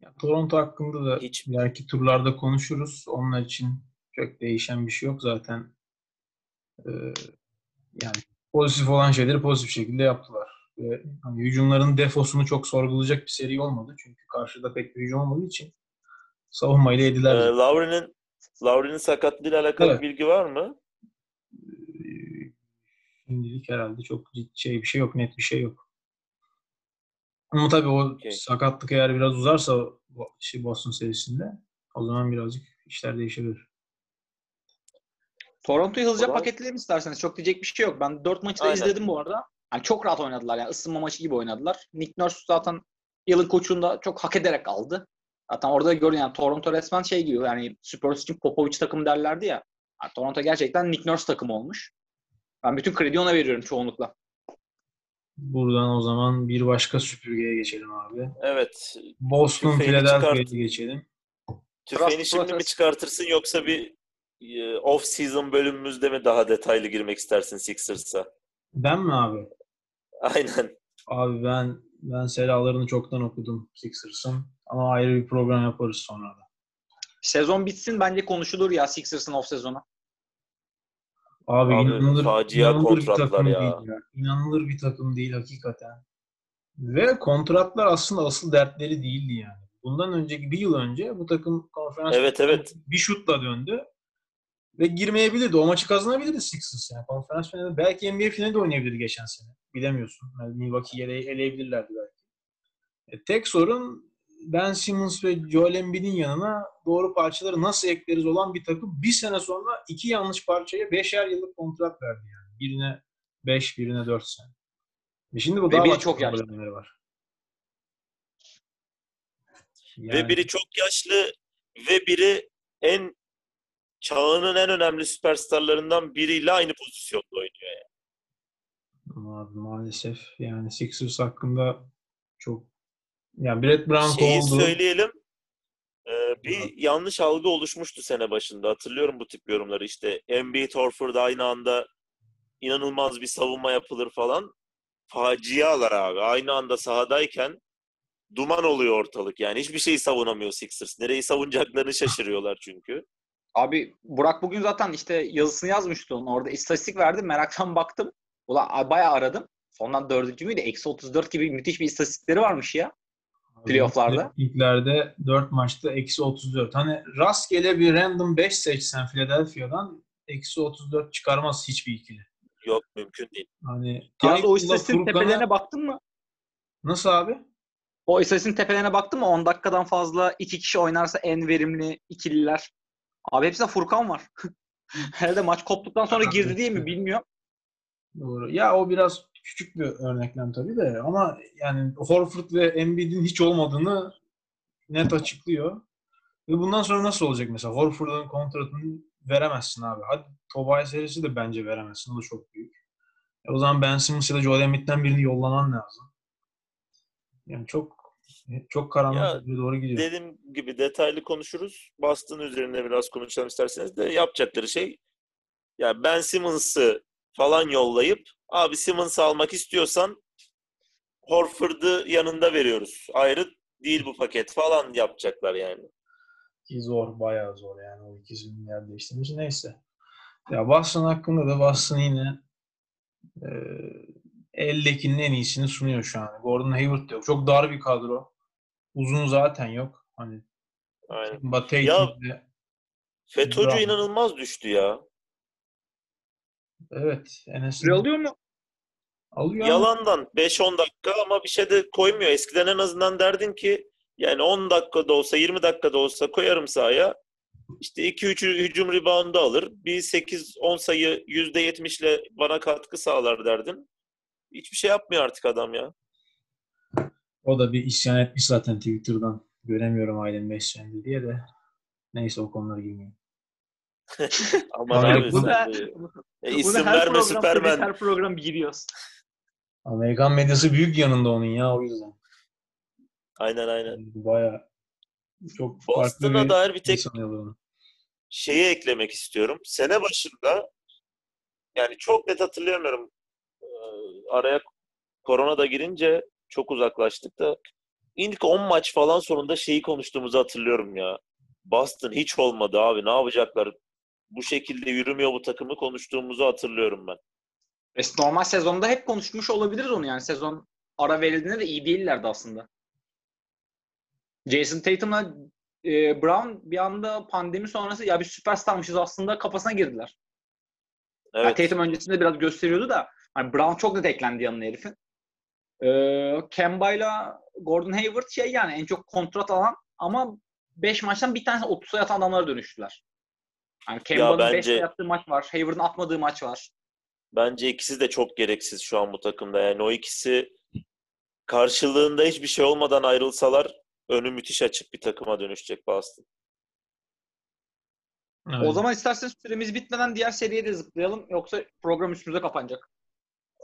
Ya, Toronto hakkında da Hiç belki turlarda konuşuruz. Onlar için çok değişen bir şey yok zaten. Ee, yani pozitif olan şeyleri pozitif şekilde yaptılar. Ve hani hücumların defosunu çok sorgulayacak bir seri olmadı. Çünkü karşıda pek bir hücum olmadığı için savunmayla Ee, yediler. Lowry'nin Lowry'nin sakatlığıyla alakalı Evet. bilgi var mı? Ee, Şimdilik herhalde çok ciddi şey bir şey yok, net bir şey yok. Ama tabii o Okey. sakatlık eğer biraz uzarsa şey Boston serisinde o zaman birazcık işler değişebilir. Toronto'yu hızlıca Ulan- paketleyelim isterseniz. Çok diyecek bir şey yok. Ben 4 maçı da Aynen. izledim bu arada. Yani çok rahat oynadılar. Yani ısınma maçı gibi oynadılar. Nick Nurse zaten yılın koçunda çok hak ederek aldı. Zaten orada görün yani Toronto resmen şey gibi yani Spurs için Popovich takımı derlerdi ya. Yani Toronto gerçekten Nick Nurse takımı olmuş. Ben bütün kredi ona veriyorum çoğunlukla. Buradan o zaman bir başka süpürgeye geçelim abi. Evet. Boston Philadelphia'ya geçelim. Tüfeğini şimdi mi çıkartırsın yoksa bir e, off-season bölümümüzde mi daha detaylı girmek istersin Sixers'a? Ben mi abi? Aynen. Abi ben ben selalarını çoktan okudum Sixers'ın. Ama ayrı bir program yaparız sonra da. Sezon bitsin bence konuşulur ya Sixers'ın off sezonu. Abi, Abi, inanılır, facia inanılır bir kontratlar takım ya. değil ya. İnanılır bir takım değil hakikaten. Ve kontratlar aslında asıl dertleri değildi yani. Bundan önceki bir yıl önce bu takım konferans Evet evet. bir şutla döndü. Ve girmeyebilirdi. O maçı kazanabilirdi Sixers yani. Konferans finali belki NBA finali de oynayabilirdi geçen sene. Bilemiyorsun. Yani Milwaukee'yi ele, eleyebilirlerdi belki. E, tek sorun Ben Simmons ve Joel Embiid'in yanına doğru parçaları nasıl ekleriz olan bir takım bir sene sonra iki yanlış parçaya beşer yıllık kontrat verdi yani. Birine beş, birine dört sene. E şimdi bu Ve daha biri çok problemleri var. Ve Yani- biri çok yaşlı ve biri en çağının en önemli süperstarlarından biriyle aynı pozisyonda oynuyor. yani. Abi maalesef yani Sixers hakkında çok yani Brett Brown Şeyi kovuldu. söyleyelim. e, bir yanlış algı oluşmuştu sene başında. Hatırlıyorum bu tip yorumları. İşte Embiid, Horford aynı anda inanılmaz bir savunma yapılır falan. Facialar abi. Aynı anda sahadayken duman oluyor ortalık. Yani hiçbir şeyi savunamıyor Sixers. Nereyi savunacaklarını şaşırıyorlar çünkü. Abi Burak bugün zaten işte yazısını yazmıştı onun. Orada istatistik verdi. Meraktan baktım. Ulan bayağı aradım. Sondan dördüncü müydü? Eksi 34 gibi müthiş bir istatistikleri varmış ya. Playoff'larda. İlklerde 4 maçta eksi 34. Hani rastgele bir random 5 seçsen Philadelphia'dan eksi 34 çıkarmaz hiçbir ikili. Yok mümkün değil. Hani Yalnız o istatistiğin tepelerine baktın mı? Nasıl abi? O istatistiğin tepelerine baktın mı? 10 dakikadan fazla iki kişi oynarsa en verimli ikililer. Abi hepsinde Furkan var. Herhalde maç koptuktan sonra girdi diye mi bilmiyorum. Doğru. Ya o biraz küçük bir örneklem tabii de ama yani Horford ve Embiid'in hiç olmadığını net açıklıyor. Ve bundan sonra nasıl olacak mesela? Horford'un kontratını veremezsin abi. Hadi Tobias serisi de bence veremezsin. O da çok büyük. E o zaman Ben Simmons ya da Joel Embiid'den birini yollaman lazım. Yani çok çok karanlık bir doğru gidiyor. Dediğim gibi detaylı konuşuruz. Boston üzerine biraz konuşalım isterseniz de yapacakları şey ya Ben Simmons'ı falan yollayıp abi Simmons'ı almak istiyorsan Horford'u yanında veriyoruz. Ayrı değil bu paket falan yapacaklar yani. Ki zor, bayağı zor yani o ikisinin yer değiştirmesi. Neyse. Ya Boston hakkında da Boston yine e, eldekinin en iyisini sunuyor şu an. Gordon Hayward yok. Çok dar bir kadro. Uzun zaten yok. Hani Aynen. Batey Ya- de FETÖ'cü inanılmaz düştü ya. evet Enes alıyor mu? Alıyor Yalandan 5-10 dakika ama bir şey de koymuyor. Eskiden en azından derdin ki yani 10 dakikada olsa 20 dakikada olsa koyarım sahaya. İşte 2-3 hücum reboundu alır. Bir 8-10 sayı %70 ile bana katkı sağlar derdin. Hiçbir şey yapmıyor artık adam ya. o da bir isyan etmiş zaten Twitter'dan. Göremiyorum ailenin beslendi diye de. Neyse o konulara girmeyeyim. Aman Abi, abi bu da- E, isim her verme program Süpermen. söyleyip Her program giriyoruz. Amerikan medyası büyük yanında onun ya o yüzden. Aynen aynen. Bayağı çok farklı bir dair bir tek şeyi eklemek istiyorum. Sene başında yani çok net hatırlayamıyorum. Araya korona da girince çok uzaklaştık da ilk 10 maç falan sonunda şeyi konuştuğumuzu hatırlıyorum ya. Boston hiç olmadı abi. Ne yapacaklar? Bu şekilde yürümüyor bu takımı konuştuğumuzu hatırlıyorum ben. E, normal sezonda hep konuşmuş olabiliriz onu yani. Sezon ara verildiğinde de iyi değillerdi aslında. Jason Tatum'la e, Brown bir anda pandemi sonrası ya bir süperstarmışız aslında kafasına girdiler. Yani Evet. Tatum öncesinde biraz gösteriyordu da hani Brown çok net eklendi yanına herifin. Ee, Kemba'yla Gordon Hayward şey yani en çok kontrat alan ama 5 maçtan bir tanesi 30 sayı atan adamlara dönüştüler. Yani Kemba'nın 5 bence- sayı attığı maç var. Hayward'ın atmadığı maç var. Bence ikisi de çok gereksiz şu an bu takımda. Yani o ikisi karşılığında hiçbir şey olmadan ayrılsalar önü müthiş açık bir takıma dönüşecek Boston. Evet. O zaman isterseniz süremiz bitmeden diğer seriye de zıplayalım. Yoksa program üstümüze kapanacak.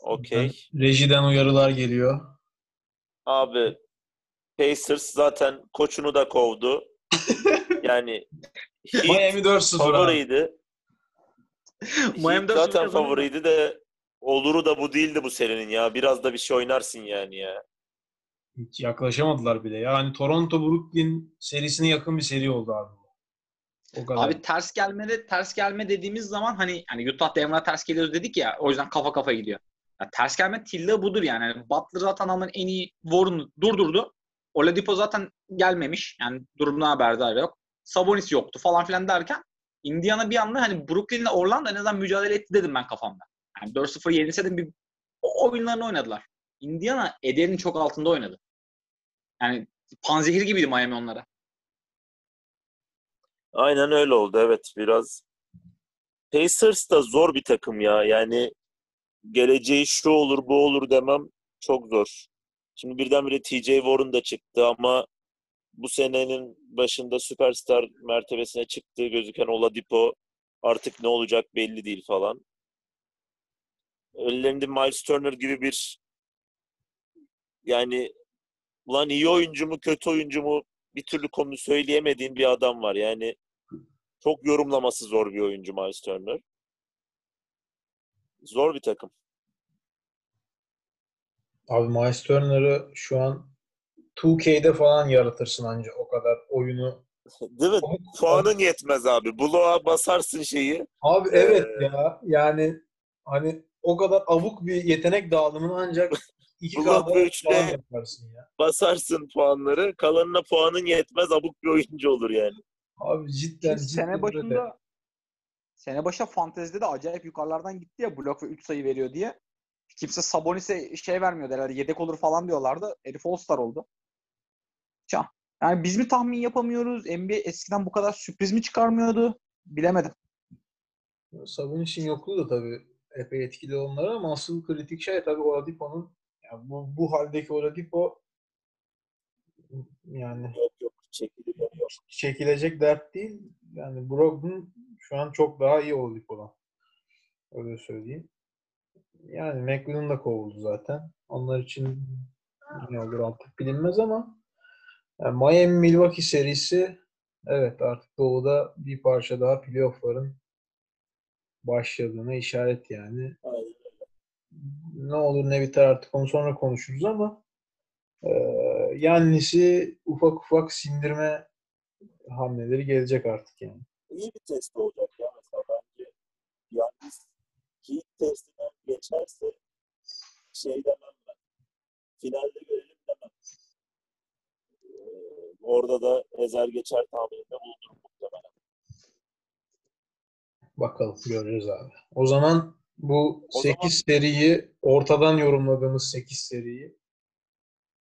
Okey. Rejiden uyarılar geliyor. Abi Pacers zaten koçunu da kovdu. Yani Miami 4-0 abi. favoriydi. Miami Heat 4-0 zaten favoriydi de oluru da bu değildi bu serinin ya. Biraz da bir şey oynarsın yani ya. Hiç yaklaşamadılar bile. Yani Toronto Brooklyn serisine yakın bir seri oldu abi. O kadar. Abi ters gelmede ters gelme dediğimiz zaman hani hani Utah Denver'a ters geliyoruz dedik ya o yüzden kafa kafa gidiyor. Ya ters gelme tilla budur yani. yani Butler zaten adamın en iyi Warren'ı durdurdu. Oladipo zaten gelmemiş. Yani durumdan haberdar yok. Sabonis yoktu falan filan derken Indiana bir anda hani Brooklyn'le Orlando en azından mücadele etti dedim ben kafamda. Yani 4-0 yenilse de bir o oyunlarını oynadılar. Indiana ederin çok altında oynadı. Yani panzehir gibiydi Miami onlara. Aynen öyle oldu evet biraz. Pacers da zor bir takım ya. Yani geleceği şu olur bu olur demem çok zor. Şimdi birdenbire TJ Warren da çıktı ama bu senenin başında süperstar mertebesine çıktığı gözüken Oladipo artık ne olacak belli değil falan. Ellerinde Miles Turner gibi bir yani ulan iyi oyuncu mu kötü oyuncu mu bir türlü konu söyleyemediğin bir adam var. Yani çok yorumlaması zor bir oyuncu Miles Turner. Zor bir takım. Abi Miles Turner'ı şu an 2K'de falan yaratırsın anca o kadar oyunu. Değil mi? Puanın yetmez abi. Bloğa basarsın şeyi. Abi evet Ee, ya yani hani o kadar abuk bir yetenek dağılımını ancak iki Blok kadar ve üçle- falan yaparsın ya. Basarsın puanları. Kalanına puanın yetmez. Abuk bir oyuncu olur yani. Abi cidden cidden sene başında sene başında fantezide de acayip yukarılardan gitti ya blok ve 3 sayı veriyor diye. Kimse Sabonis'e şey vermiyordu herhalde yedek olur falan diyorlardı. Herif All-Star oldu. Can. Yani biz mi tahmin yapamıyoruz? NBA eskiden bu kadar sürpriz mi çıkarmıyordu? Bilemedim. Sabonis'in yokluğu da tabii epey etkili onlara ama asıl kritik şey tabii Oladipo'nun yani bu, bu haldeki Oladipo yani Yok yok. Yok. çekilecek dert değil. Yani Brogdon şu an çok daha iyi Oladipo'dan. Öyle söyleyeyim. Yani McMillan da kovuldu zaten. Onlar için ne olur artık bilinmez ama yani Miami Milwaukee serisi evet artık doğuda bir parça daha playoff'ların başladığına işaret yani. Aynen. Ne olur ne biter artık onu sonra konuşuruz ama e, Yannis'i ufak ufak sindirme hamleleri gelecek artık yani. İyi bir test olacak ya mesela bence. Yani Heat testine geçerse şey demem ben. Finalde görelim orada da ezer geçer tahmininde bulunurum muhtemelen. Bakalım göreceğiz abi. O zaman bu O 8 seriyi ortadan yorumladığımız 8 seriyi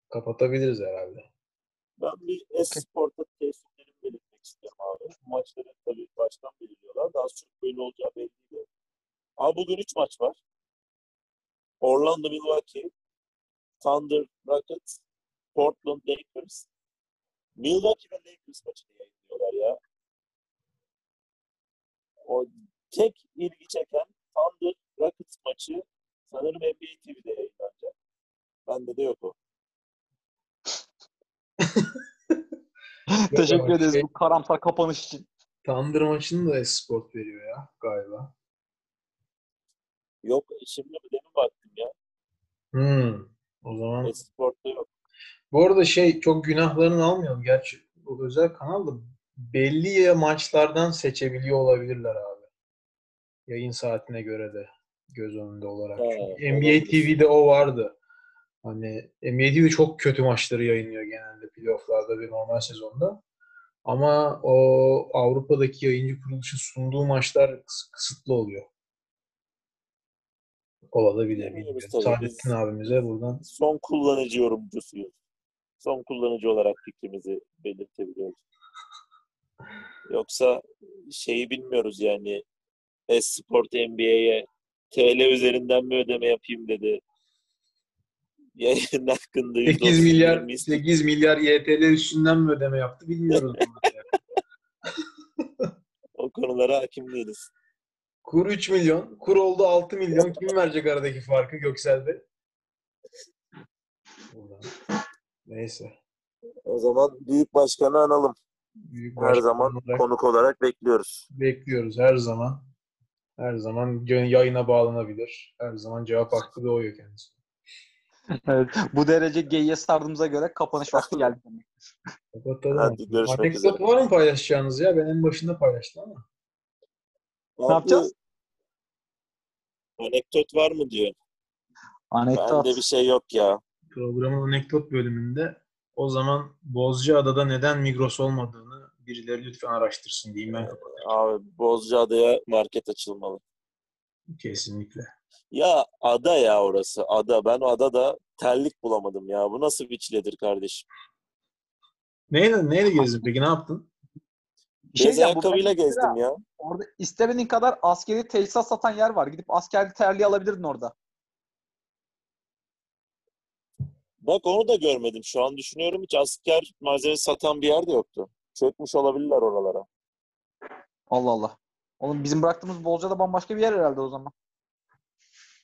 kapatabiliriz herhalde. Ben bir Esport'a teslimlerimi belirtmek istiyorum abi. Bu maçları tabii baştan belirliyorlar. Daha çok böyle olacağı belli değil. Abi bugün 3 maç var. Orlando, Milwaukee, Thunder, Rockets, Portland, Lakers. Milwaukee ve Lakers maçını yayınlıyorlar ya. O tek ilgi çeken Thunder, Rockets maçı sanırım NBA TV'de yayınlanacak. Bende de yok o. Teşekkür ederiz şey- bu karamsar kapanış için. Thunder maçını da Esport veriyor ya galiba. Yok şimdi mi demin baktım ya. Hmm. O zaman Esport'ta yok. Bu arada şey çok günahlarını almayalım. Gerçi bu özel kanal da belli maçlardan seçebiliyor olabilirler abi. Yayın saatine göre de göz önünde olarak. Çünkü NBA. TV'de o vardı. Hani NBA TV çok kötü maçları yayınlıyor genelde playofflarda ve normal sezonda. Ama o Avrupa'daki yayıncı kuruluşun sunduğu maçlar kıs- kısıtlı oluyor. Olabilir. Biz- abimize buradan Son kullanıcı yorumcusuyuz. Son kullanıcı olarak fikrimizi belirtebiliyoruz. Yoksa şeyi bilmiyoruz yani Esport NBA'ye TL üzerinden mi ödeme yapayım dedi. Yayın hakkında 8 milyar %30 istedim. 8 milyar YTL üstünden mi ödeme yaptı bilmiyoruz. O konulara hakim değiliz. Kur 3 milyon. Kur oldu 6 milyon. Kim verecek aradaki farkı Göksel'de? Buradan. Neyse. O zaman Büyük Başkan'ı analım. Büyük Her zaman olarak konuk olarak bekliyoruz. bekliyoruz her zaman. Her zaman yayına bağlanabilir. Her zaman cevap hakkı doğuyor kendisi. Evet, bu derece geyiğe sardığımıza göre kapanış vakti geldi. Kapatalım. Hadi görüşmek Anekdot üzere. var mı paylaşacağınız ya? Ben en başında paylaştım ama. Ne yapacağız? Anekdot var mı diyor. Anekdot. Bende bir şey yok ya. Programın anekdot bölümünde o zaman Bozcaada'da neden Migros olmadığını birileri lütfen araştırsın diyeyim ben kapatayım. Abi Bozcaada'ya market açılmalı. Kesinlikle. Ya ada ya orası. Ada. Ben o adada terlik bulamadım ya. Bu nasıl bir çiledir kardeşim? Neyle, neyle gezdin peki? Ne yaptın? Bir şey diyeceğim, bu ayakkabıyla gezdim ya. Orada istemediğin kadar askeri teçhizat satan yer var. Gidip askerli terliği alabilirdin orada. Bak onu da görmedim. Şu an düşünüyorum hiç asker malzemesi satan bir yer de yoktu. Çökmüş olabilirler oralara. Allah Allah. Oğlum bizim bıraktığımız Bolca'da bambaşka bir yer herhalde o zaman.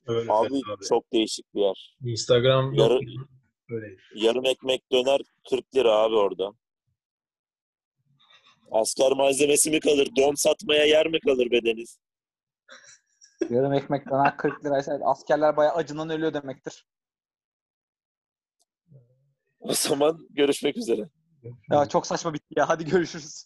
Öyle Abi, abi. çok değişik bir yer. Instagram yok. Yarı- Öyle. Yarım ekmek döner 40 lira abi orada. Asker malzemesi mi kalır? Don satmaya yer mi kalır bedeniz? Yarım ekmek döner 40 liraysa askerler bayağı acından ölüyor demektir. O zaman görüşmek üzere. Ya çok saçma bitti ya. Hadi görüşürüz.